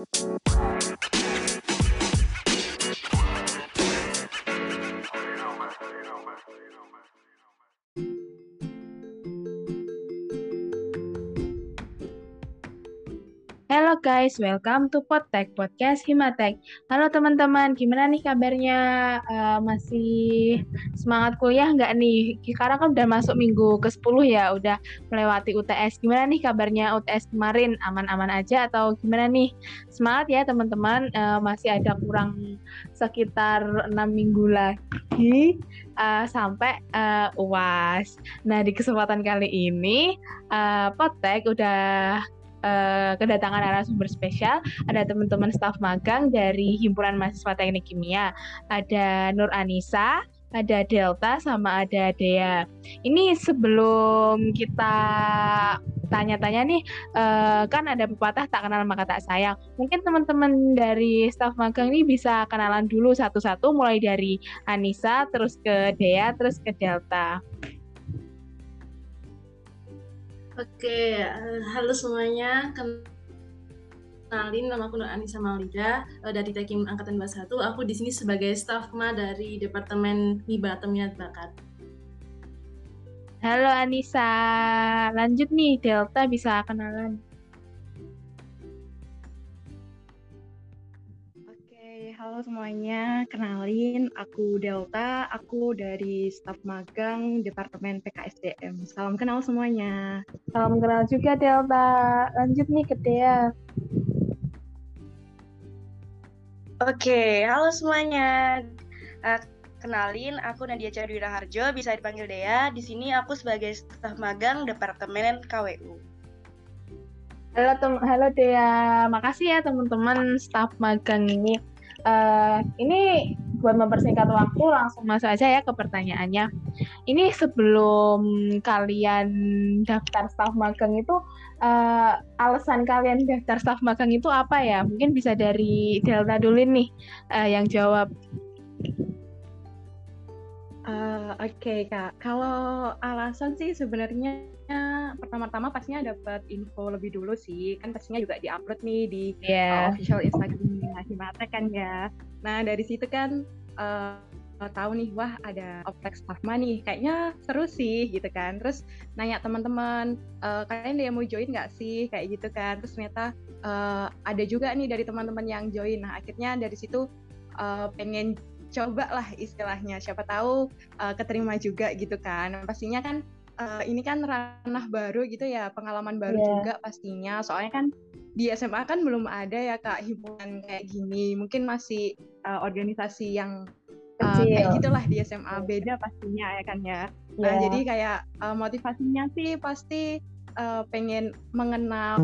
Música Guys, welcome to Podtek, podcast Himatek. Halo teman-teman, gimana nih kabarnya? Uh, masih semangat kuliah nggak nih? Sekarang kan udah masuk minggu ke-10 ya, udah melewati UTS. Gimana nih kabarnya UTS kemarin? Aman-aman aja atau gimana nih? Semangat ya teman-teman, uh, masih ada kurang sekitar 6 minggu lagi uh, sampai uh, UAS. Nah, di kesempatan kali ini, uh, Podtek udah uh, kedatangan narasumber spesial. Ada teman-teman staf magang dari Himpunan Mahasiswa Teknik Kimia. Ada Nur Anissa, ada Delta, sama ada Dea. Ini sebelum kita tanya-tanya nih, uh, kan ada pepatah tak kenal maka tak sayang. Mungkin teman-teman dari staf magang ini bisa kenalan dulu satu-satu, mulai dari Anissa, terus ke Dea, terus ke Delta. Oke, uh, halo semuanya. Kenalin nama aku Nur Anissa Malida uh, dari Tekim Angkatan 21. Aku di sini sebagai staf ma dari Departemen Hiba atau Minat Bakat. Halo Anissa, lanjut nih Delta bisa kenalan. Halo semuanya. Kenalin, aku Delta. Aku dari staf magang Departemen PKSDM. Salam kenal semuanya. Salam kenal juga Delta. Lanjut nih ke Dea. Oke, halo semuanya. Uh, kenalin, aku Nadia Chandra Harjo, bisa dipanggil Dea. Di sini aku sebagai staf magang Departemen KWU. Halo tem halo Dea, makasih ya teman-teman staf magang ini Uh, ini buat mempersingkat waktu langsung masuk aja ya ke pertanyaannya. Ini sebelum kalian daftar staf magang itu uh, alasan kalian daftar staf magang itu apa ya? Mungkin bisa dari Delta dulu nih uh, yang jawab. Uh, Oke okay, kak, kalau alasan sih sebenarnya pertama-tama pastinya dapat info lebih dulu sih, kan pastinya juga diupload nih di yeah. uh, official Instagram Himata kan ya. Nah dari situ kan uh, tahu nih wah ada Oplex Plasma nih. Kayaknya seru sih gitu kan. Terus nanya teman-teman uh, kalian dia mau join nggak sih? Kayak gitu kan. Terus ternyata uh, ada juga nih dari teman-teman yang join. Nah akhirnya dari situ uh, pengen coba lah istilahnya. Siapa tahu uh, keterima juga gitu kan. Pastinya kan uh, ini kan ranah baru gitu ya pengalaman baru yeah. juga pastinya. Soalnya kan di SMA kan belum ada ya kak himpunan kayak gini. Mungkin masih uh, organisasi yang uh, kayak gitulah di SMA beda pastinya ya kan ya. Yeah. nah, jadi kayak uh, motivasinya sih pasti uh, pengen mengenal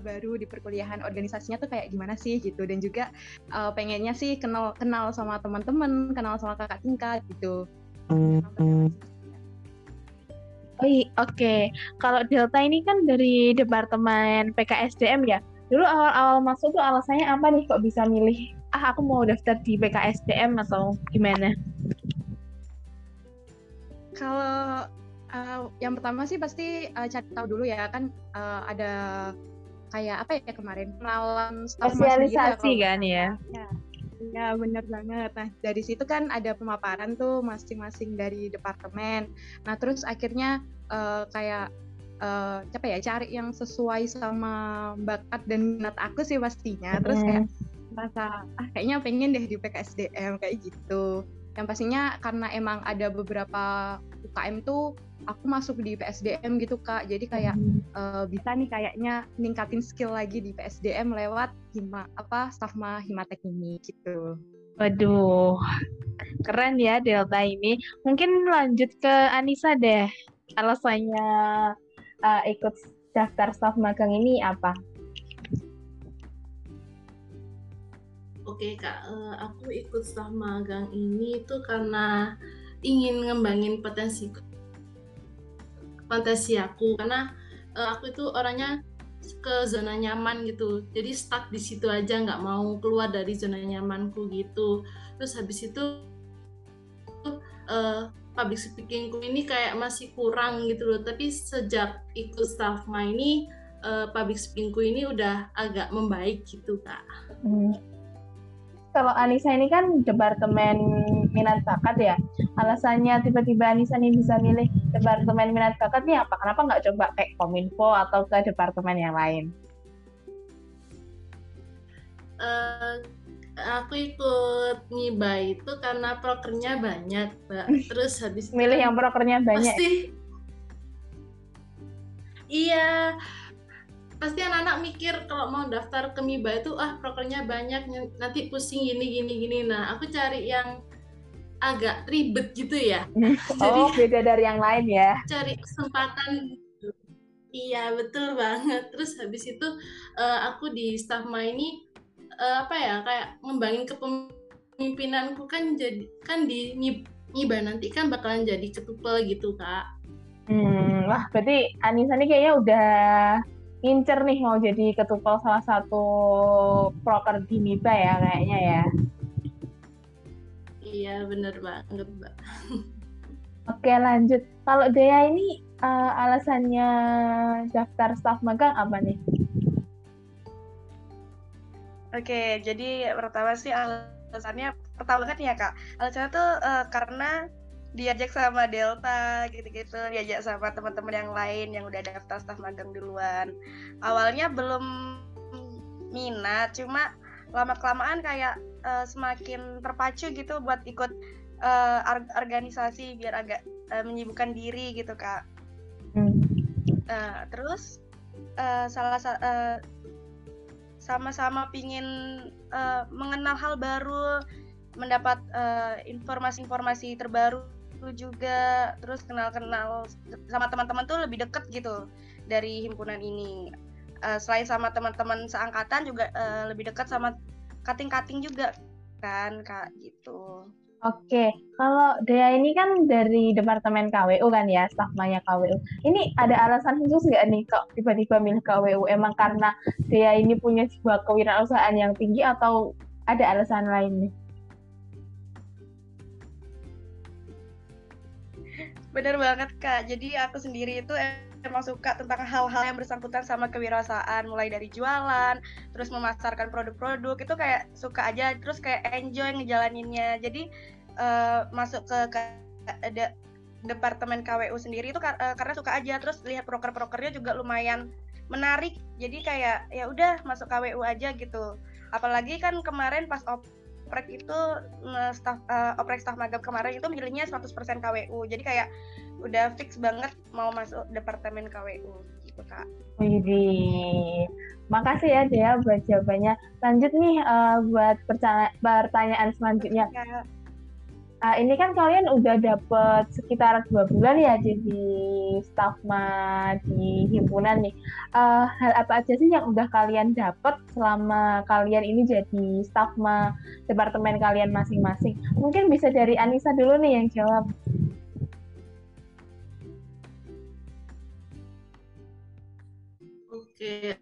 baru di perkuliahan organisasinya tuh kayak gimana sih gitu dan juga uh, pengennya sih kenal kenal sama teman-teman kenal sama kakak tingkat gitu Oh oke. Okay. Kalau Delta ini kan dari Departemen PKSDM ya. Dulu awal-awal masuk tuh alasannya apa nih kok bisa milih ah aku mau daftar di PKSDM atau gimana? Kalau uh, yang pertama sih pasti uh, cari tahu dulu ya kan uh, ada kayak apa ya kemarin sosialisasi gitu ya, kan ya. ya. Ya benar banget. Nah dari situ kan ada pemaparan tuh masing-masing dari departemen. Nah terus akhirnya uh, kayak uh, apa ya cari yang sesuai sama bakat dan minat aku sih pastinya. Terus kayak merasa ah kayaknya pengen deh di PKSDM kayak gitu. Yang pastinya karena emang ada beberapa UKM tuh aku masuk di PSDM gitu kak. Jadi kayak hmm. uh, bisa nih kayaknya ningkatin skill lagi di PSDM lewat hima apa stafma himatek ini gitu. Waduh keren ya Delta ini. Mungkin lanjut ke Anissa deh. Alasannya uh, ikut daftar staf magang ini apa? Oke kak, uh, aku ikut staf magang ini itu karena ingin ngembangin potensi fantasi aku karena uh, aku itu orangnya ke zona nyaman gitu jadi stuck di situ aja nggak mau keluar dari zona nyamanku gitu terus habis itu uh, public speakingku ini kayak masih kurang gitu loh tapi sejak ikut staff ma ini uh, public speakingku ini udah agak membaik gitu kak. Hmm. Kalau Anissa ini kan departemen minat bakat ya. Alasannya tiba-tiba Anissa ini bisa milih departemen minat bakat nih apa? Kenapa nggak coba kayak Kominfo atau ke departemen yang lain? Uh, aku ikut MIBA itu karena prokernya banyak, Mbak. Terus habis milih yang prokernya banyak. Pasti. Iya, pasti anak-anak mikir kalau mau daftar ke MIBA itu ah prokernya banyak nanti pusing gini gini gini. Nah aku cari yang agak ribet gitu ya. Oh. Jadi, beda dari yang lain ya? Cari kesempatan iya betul banget. Terus habis itu uh, aku di Staffma ini uh, apa ya kayak ngembangin kepemimpinanku kan jadi kan di MIBA nanti kan bakalan jadi ketupel gitu kak. Hmm wah berarti Anissa ini kayaknya udah ngincer nih mau jadi ketupel salah satu proker di MIBA ya kayaknya ya. Iya bener banget mbak. Oke lanjut. Kalau Dea ini uh, alasannya daftar staf magang apa nih? Oke, jadi pertama sih alasannya pertama kan ya kak. Alasannya tuh uh, karena diajak sama Delta gitu-gitu. Diajak sama teman-teman yang lain yang udah daftar staf magang duluan. Awalnya belum minat cuma lama kelamaan kayak uh, semakin terpacu gitu buat ikut uh, organisasi biar agak uh, menyibukkan diri gitu kak. Uh, terus uh, salah uh, sama-sama pingin uh, mengenal hal baru mendapat informasi-informasi uh, terbaru juga terus kenal-kenal sama teman-teman tuh lebih deket gitu dari himpunan ini uh, selain sama teman-teman seangkatan juga uh, lebih dekat sama kating-kating juga kan kak gitu Oke, kalau Dea ini kan dari Departemen KWU kan ya, stafmanya KWU. Ini ada alasan khusus nggak nih kok tiba-tiba milih KWU? Emang karena Dea ini punya sebuah kewirausahaan yang tinggi atau ada alasan lain nih? Bener banget kak. Jadi aku sendiri itu emang suka tentang hal-hal yang bersangkutan sama kewirausasahaan, mulai dari jualan, terus memasarkan produk-produk itu kayak suka aja, terus kayak enjoy ngejalaninnya. Jadi uh, masuk ke, ke de, departemen KWU sendiri itu uh, karena suka aja, terus lihat proker-prokernya juga lumayan menarik. Jadi kayak ya udah masuk KWU aja gitu. Apalagi kan kemarin pas op oprek itu staff uh, oprek staff magang kemarin itu milihnya 100% KWU. Jadi kayak udah fix banget mau masuk departemen KWU gitu Kak. Widih. Makasih ya Dea buat jawabannya. Lanjut nih uh, buat pertanyaan selanjutnya. Ya uh, ini kan kalian udah dapet sekitar dua bulan ya jadi staff ma di himpunan nih. Uh, hal apa aja sih yang udah kalian dapet selama kalian ini jadi staff ma departemen kalian masing-masing? Mungkin bisa dari Anissa dulu nih yang jawab. Oke,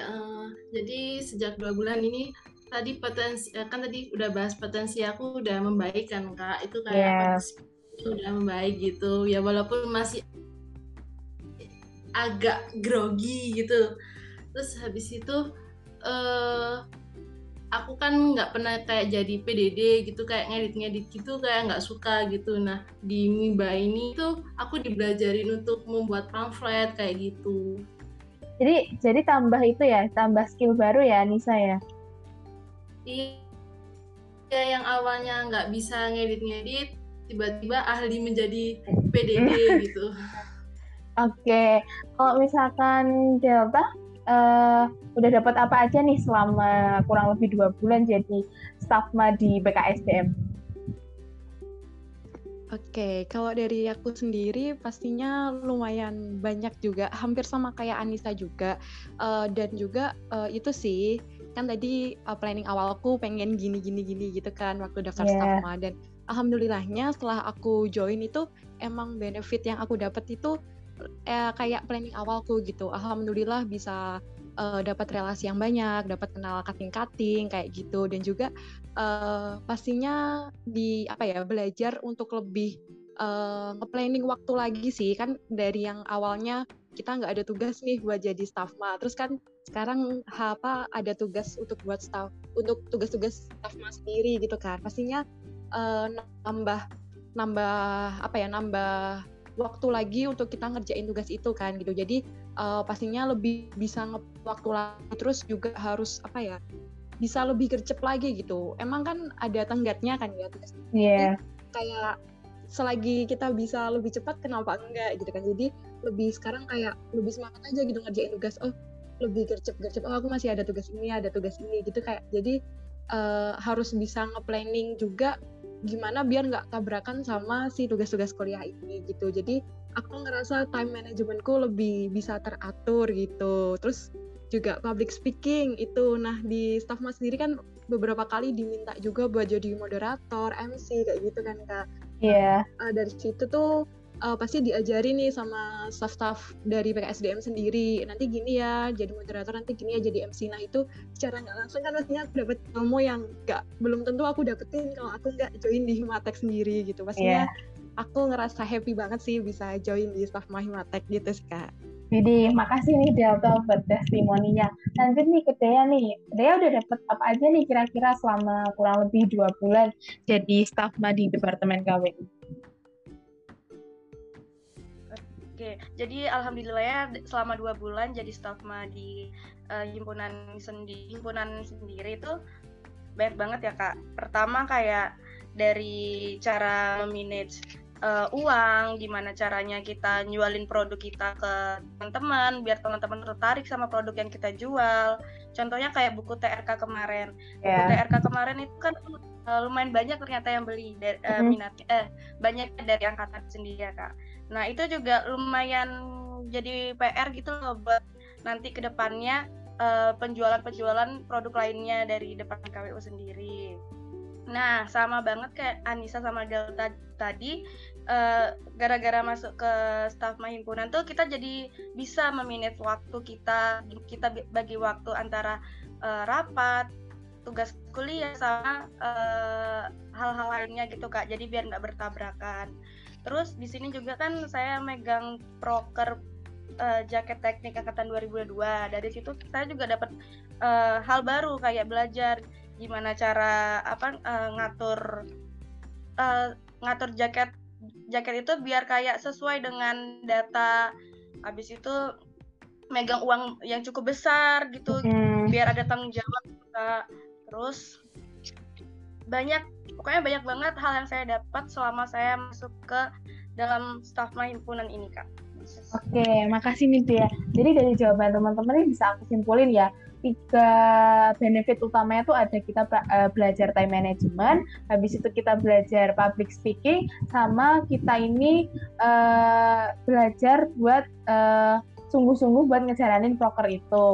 uh, jadi sejak dua bulan ini tadi potensi eh, kan tadi udah bahas potensi aku udah membaik kan kak? Itu kayak yeah. udah membaik gitu. Ya walaupun masih agak grogi gitu. Terus habis itu uh, aku kan nggak pernah kayak jadi PDD gitu kayak ngedit-ngedit gitu kayak nggak suka gitu. Nah di Miba ini tuh aku dibelajarin untuk membuat pamflet kayak gitu. Jadi jadi tambah itu ya tambah skill baru ya Nisa ya iya yang awalnya nggak bisa ngedit-ngedit tiba-tiba ahli menjadi PDD gitu. Oke kalau misalkan Delta uh, udah dapat apa aja nih selama kurang lebih dua bulan jadi stafma di BKSDM Oke, kalau dari aku sendiri pastinya lumayan banyak juga, hampir sama kayak Anissa juga, uh, dan juga uh, itu sih kan tadi uh, planning awalku pengen gini gini gini gitu kan waktu daftar yeah. staff dan alhamdulillahnya setelah aku join itu emang benefit yang aku dapat itu eh, kayak planning awalku gitu. Alhamdulillah bisa uh, dapat relasi yang banyak dapat kenal kating-kating kayak gitu. Dan juga uh, pastinya di apa ya belajar untuk lebih uh, nge-planning waktu lagi sih. Kan dari yang awalnya kita nggak ada tugas nih buat jadi staff ma. Terus kan sekarang apa ada tugas untuk buat staff untuk tugas-tugas staff ma sendiri gitu kan? Pastinya uh, nambah nambah apa ya nambah waktu lagi untuk kita ngerjain tugas itu kan gitu. Jadi uh, pastinya lebih bisa waktu lagi terus juga harus apa ya bisa lebih gercep lagi gitu. Emang kan ada tenggatnya kan ya tugas yeah. kayak selagi kita bisa lebih cepat kenapa enggak gitu kan? Jadi lebih sekarang kayak lebih semangat aja gitu ngerjain tugas. Oh lebih gercep gercep. Oh aku masih ada tugas ini ada tugas ini gitu kayak. Jadi uh, harus bisa nge-planning juga gimana biar nggak tabrakan sama si tugas-tugas kuliah ini gitu. Jadi aku ngerasa time managementku lebih bisa teratur gitu. Terus juga public speaking itu. Nah di staff mas sendiri kan beberapa kali diminta juga buat jadi moderator MC kayak gitu kan kak. Iya. Yeah. Uh, dari situ tuh uh, pasti diajari nih sama staff-staff dari PKSDM sendiri. Nanti gini ya, jadi moderator nanti gini ya jadi MC. Nah itu secara nggak langsung kan pastinya aku dapet ilmu yang nggak belum tentu aku dapetin kalau aku nggak join di Himatek sendiri gitu. Pastinya yeah. aku ngerasa happy banget sih bisa join di staff Himatek gitu sih kak. Jadi makasih nih Delta buat testimoninya. Lanjut nih ke Dea nih. Dea udah dapet apa aja nih kira-kira selama kurang lebih dua bulan jadi staff di Departemen KWI? Oke, jadi alhamdulillah ya selama dua bulan jadi staff di uh, himpunan sendi himpunan sendiri itu banyak banget ya kak. Pertama kayak dari cara memanage uh, uang, gimana caranya kita nyualin produk kita ke teman-teman biar teman-teman tertarik sama produk yang kita jual. Contohnya kayak buku TRK kemarin. Yeah. Buku TRK kemarin itu kan uh, lumayan banyak ternyata yang beli dari uh, mm-hmm. minat eh banyak dari angkatan sendiri ya kak. Nah itu juga lumayan jadi PR gitu loh buat nanti ke depannya uh, penjualan-penjualan produk lainnya dari depan KWU sendiri. Nah, sama banget kayak Anissa sama Delta tadi, gara eh, gara-gara masuk ke staff mahimpunan tuh kita jadi bisa memanage waktu kita, kita bagi waktu antara uh, rapat, tugas kuliah sama hal hal-hal lainnya gitu kak. Jadi biar nggak bertabrakan. Terus di sini juga kan saya megang proker uh, jaket teknik angkatan 2022. Dari situ kita juga dapat uh, hal baru kayak belajar gimana cara apa uh, ngatur uh, ngatur jaket jaket itu biar kayak sesuai dengan data habis itu megang uang yang cukup besar gitu hmm. biar ada tanggung jawab kita terus banyak pokoknya banyak banget hal yang saya dapat selama saya masuk ke dalam staff himpunan ini kak. Oke, makasih nih ya. Jadi dari jawaban teman-teman ini bisa aku simpulin ya tiga benefit utamanya tuh ada kita uh, belajar time management, habis itu kita belajar public speaking, sama kita ini uh, belajar buat uh, sungguh-sungguh buat ngejalanin proker itu.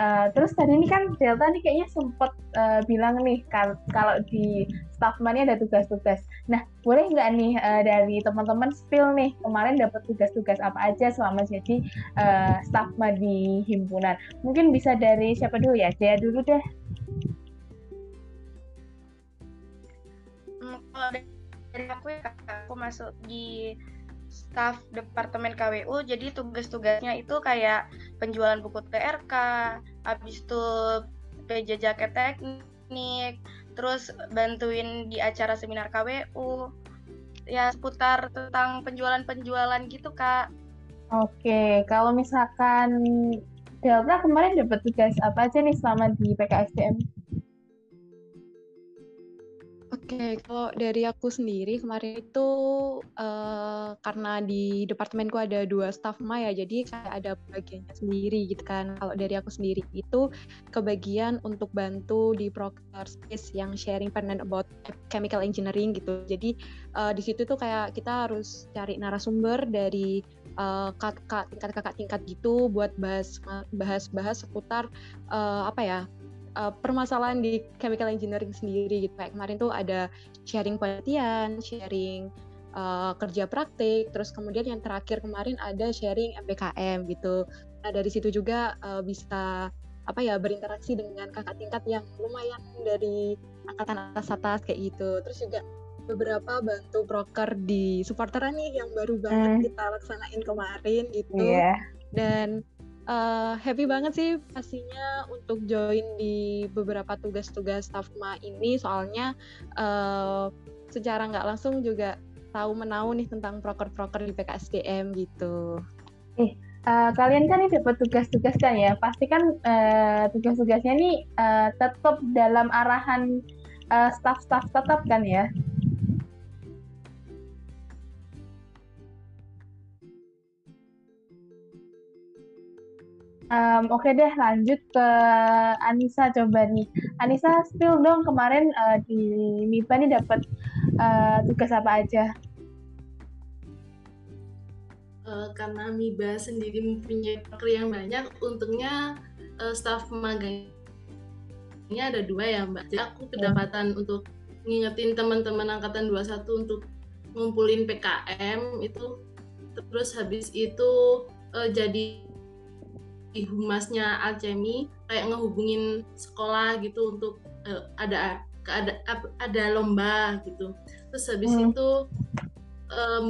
Uh, terus tadi ini kan Delta nih kayaknya sempet uh, bilang nih kalau di staff money ada tugas-tugas. Nah, boleh nggak nih uh, dari teman-teman spill nih kemarin dapat tugas-tugas apa aja selama jadi uh, staff di himpunan? Mungkin bisa dari siapa dulu ya? Dea dulu deh. Hmm, dari aku ya, aku masuk di staff departemen KWU jadi tugas-tugasnya itu kayak penjualan buku TRK habis itu PJ jaket teknik terus bantuin di acara seminar KWU ya seputar tentang penjualan-penjualan gitu kak. Oke kalau misalkan Delta kemarin dapat tugas apa aja nih selama di PKSDM Oke, kalau dari aku sendiri kemarin itu uh, karena di departemenku ada dua staff ma ya, jadi kayak ada bagiannya sendiri gitu kan. Kalau dari aku sendiri itu kebagian untuk bantu di proker space yang sharing panel about chemical engineering gitu. Jadi uh, di situ tuh kayak kita harus cari narasumber dari uh, kakak tingkat kakak tingkat gitu buat bahas bahas bahas seputar uh, apa ya uh, permasalahan di chemical engineering sendiri gitu kayak kemarin tuh ada sharing penelitian, sharing uh, kerja praktik, terus kemudian yang terakhir kemarin ada sharing MPKM gitu. Nah dari situ juga uh, bisa apa ya berinteraksi dengan kakak tingkat yang lumayan dari angkatan atas atas kayak gitu. Terus juga beberapa bantu broker di supporteran nih yang baru banget hmm. kita laksanain kemarin gitu. Yeah dan uh, happy banget sih pastinya untuk join di beberapa tugas-tugas Stafma ini soalnya uh, secara nggak langsung juga tahu menahu nih tentang proker-proker di PKSDM gitu. Eh, uh, kalian kan ini dapat tugas-tugas kan ya? Pasti kan uh, tugas-tugasnya ini uh, tetap dalam arahan uh, staff-staff tetap kan ya? Um, Oke okay deh, lanjut ke Anissa coba nih. Anissa, spill dong kemarin uh, di MIPA nih dapat uh, tugas apa aja? Uh, karena MIBA sendiri mempunyai pekerja yang banyak, untungnya uh, staf magangnya ada dua ya Mbak. Jadi aku kedapatan hmm. untuk ngingetin teman-teman angkatan 21 untuk ngumpulin PKM itu terus habis itu uh, jadi di humasnya Alchemy kayak ngehubungin sekolah gitu untuk uh, ada ada ada lomba gitu. Terus habis hmm. itu um,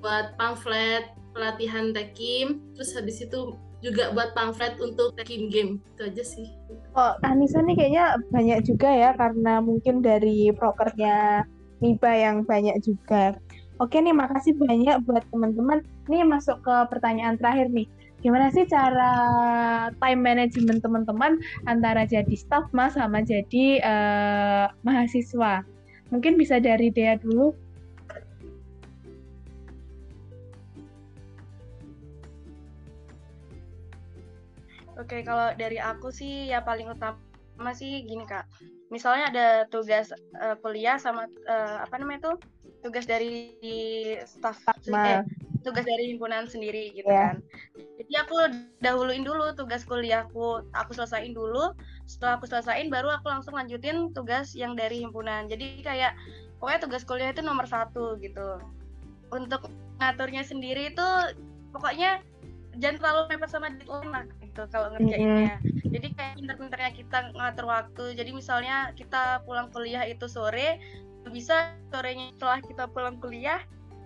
buat pamflet pelatihan tekim terus habis itu juga buat pamflet untuk tekim game. Itu aja sih. Oh Anissa nih kayaknya banyak juga ya karena mungkin dari prokernya MIBA yang banyak juga. Oke nih, makasih banyak buat teman-teman. Nih masuk ke pertanyaan terakhir nih gimana sih cara time management teman-teman antara jadi staff mas sama jadi uh, mahasiswa? Mungkin bisa dari Dea dulu. Oke, kalau dari aku sih ya paling utama sih gini kak. Misalnya ada tugas uh, kuliah sama uh, apa namanya itu? Tugas dari staff. Eh, tugas dari himpunan sendiri gitu yeah. kan. Jadi aku dahuluin dulu tugas kuliahku, aku selesaiin dulu. Setelah aku selesaiin baru aku langsung lanjutin tugas yang dari himpunan. Jadi kayak pokoknya tugas kuliah itu nomor satu gitu. Untuk ngaturnya sendiri itu pokoknya jangan terlalu mepet sama deadline lah gitu kalau ngerjainnya. Mm -hmm. Jadi kayak pinter-pinternya kita ngatur waktu. Jadi misalnya kita pulang kuliah itu sore, bisa sorenya setelah kita pulang kuliah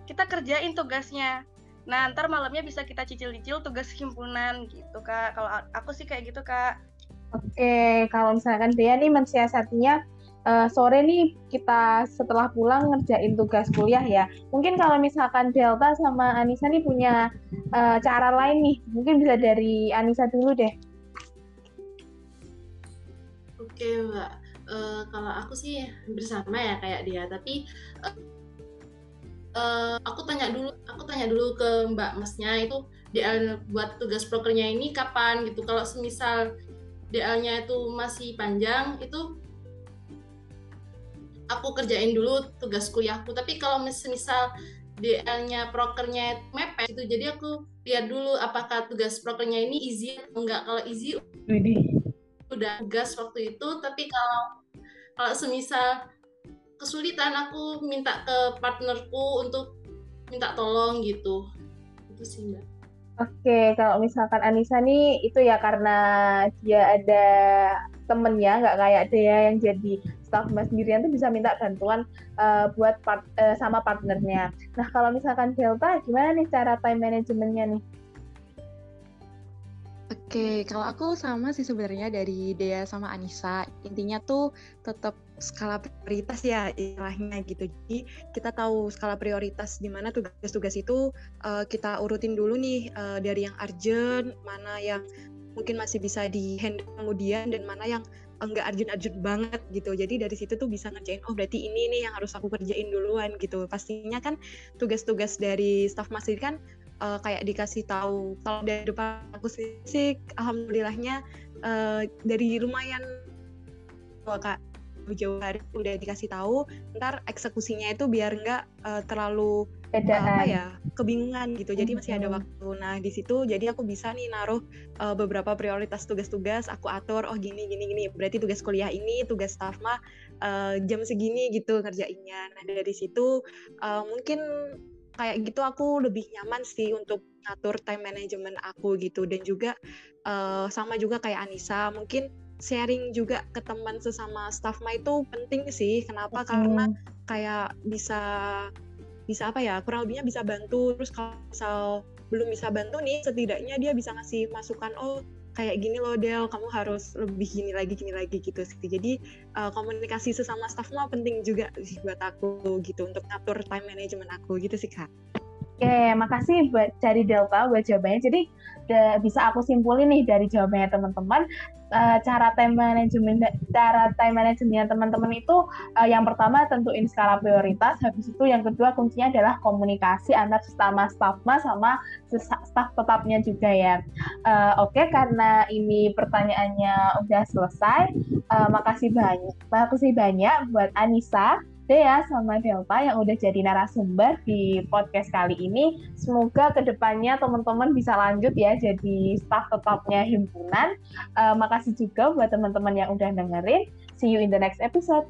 kita kerjain tugasnya. Nah ntar malamnya bisa kita cicil-cicil tugas himpunan gitu kak. Kalau aku sih kayak gitu kak. Oke kalau misalkan dia nih mensiasatinya uh, sore nih kita setelah pulang ngerjain tugas kuliah ya. Mungkin kalau misalkan Delta sama Anissa nih punya uh, cara lain nih, mungkin bisa dari Anissa dulu deh. Oke Mbak, uh, kalau aku sih bersama ya kayak dia, tapi uh, uh, aku tanya dulu aku tanya dulu ke mbak masnya itu DL buat tugas prokernya ini kapan gitu. Kalau semisal DL-nya itu masih panjang itu aku kerjain dulu tugas kuliahku. Tapi kalau misal DL-nya prokernya mepet itu jadi aku lihat dulu apakah tugas prokernya ini easy atau enggak kalau easy udah tugas waktu itu tapi kalau kalau semisal kesulitan aku minta ke partnerku untuk minta tolong gitu itu sih mbak Oke, kalau misalkan Anissa nih itu ya karena dia ada temennya, nggak kayak dia yang jadi staff mas sendirian tuh bisa minta bantuan uh, buat part, uh, sama partnernya. Nah kalau misalkan Delta, gimana nih cara time managementnya nih? Oke, kalau aku sama sih sebenarnya dari Dea sama Anissa. Intinya tuh tetap skala prioritas ya istilahnya gitu. Jadi kita tahu skala prioritas di mana tugas-tugas itu uh, kita urutin dulu nih uh, dari yang urgent, mana yang mungkin masih bisa di handle kemudian dan mana yang enggak urgent-urgent banget gitu. Jadi dari situ tuh bisa ngerjain oh berarti ini nih yang harus aku kerjain duluan gitu. Pastinya kan tugas-tugas dari staff masih kan uh, kayak dikasih tahu. Kalau dari depan aku sih alhamdulillahnya uh, dari lumayan kak. Jauh hari udah dikasih tahu ntar eksekusinya itu biar nggak uh, terlalu Beda. apa ya kebingungan gitu. Jadi masih ada waktu. Nah di situ jadi aku bisa nih naruh uh, beberapa prioritas tugas-tugas aku atur oh gini gini gini berarti tugas kuliah ini tugas staff mah uh, jam segini gitu ngerjainnya. Nah dari situ uh, mungkin kayak gitu aku lebih nyaman sih untuk ngatur time management aku gitu dan juga uh, sama juga kayak Anissa mungkin sharing juga ke teman sesama staff ma itu penting sih. Kenapa? Okay. Karena kayak bisa bisa apa ya kurang lebihnya bisa bantu terus kalau misal belum bisa bantu nih setidaknya dia bisa ngasih masukan oh kayak gini loh Del kamu harus lebih gini lagi gini lagi gitu sih. Jadi uh, komunikasi sesama staff mah penting juga sih buat aku gitu untuk ngatur time management aku gitu sih kak Oke, makasih buat cari Delta buat jawabannya. Jadi de, bisa aku simpulin nih dari jawabannya teman-teman, uh, cara time management cara time managementnya teman-teman itu uh, yang pertama tentuin skala prioritas. Habis itu yang kedua kuncinya adalah komunikasi antar sesama staffma sama staff tetapnya juga ya. Uh, Oke, okay, karena ini pertanyaannya udah selesai, uh, makasih banyak, makasih banyak buat Anissa Dea sama Delta yang udah jadi narasumber di podcast kali ini. Semoga ke depannya teman-teman bisa lanjut ya jadi staff tetapnya himpunan. Uh, makasih juga buat teman-teman yang udah dengerin. See you in the next episode.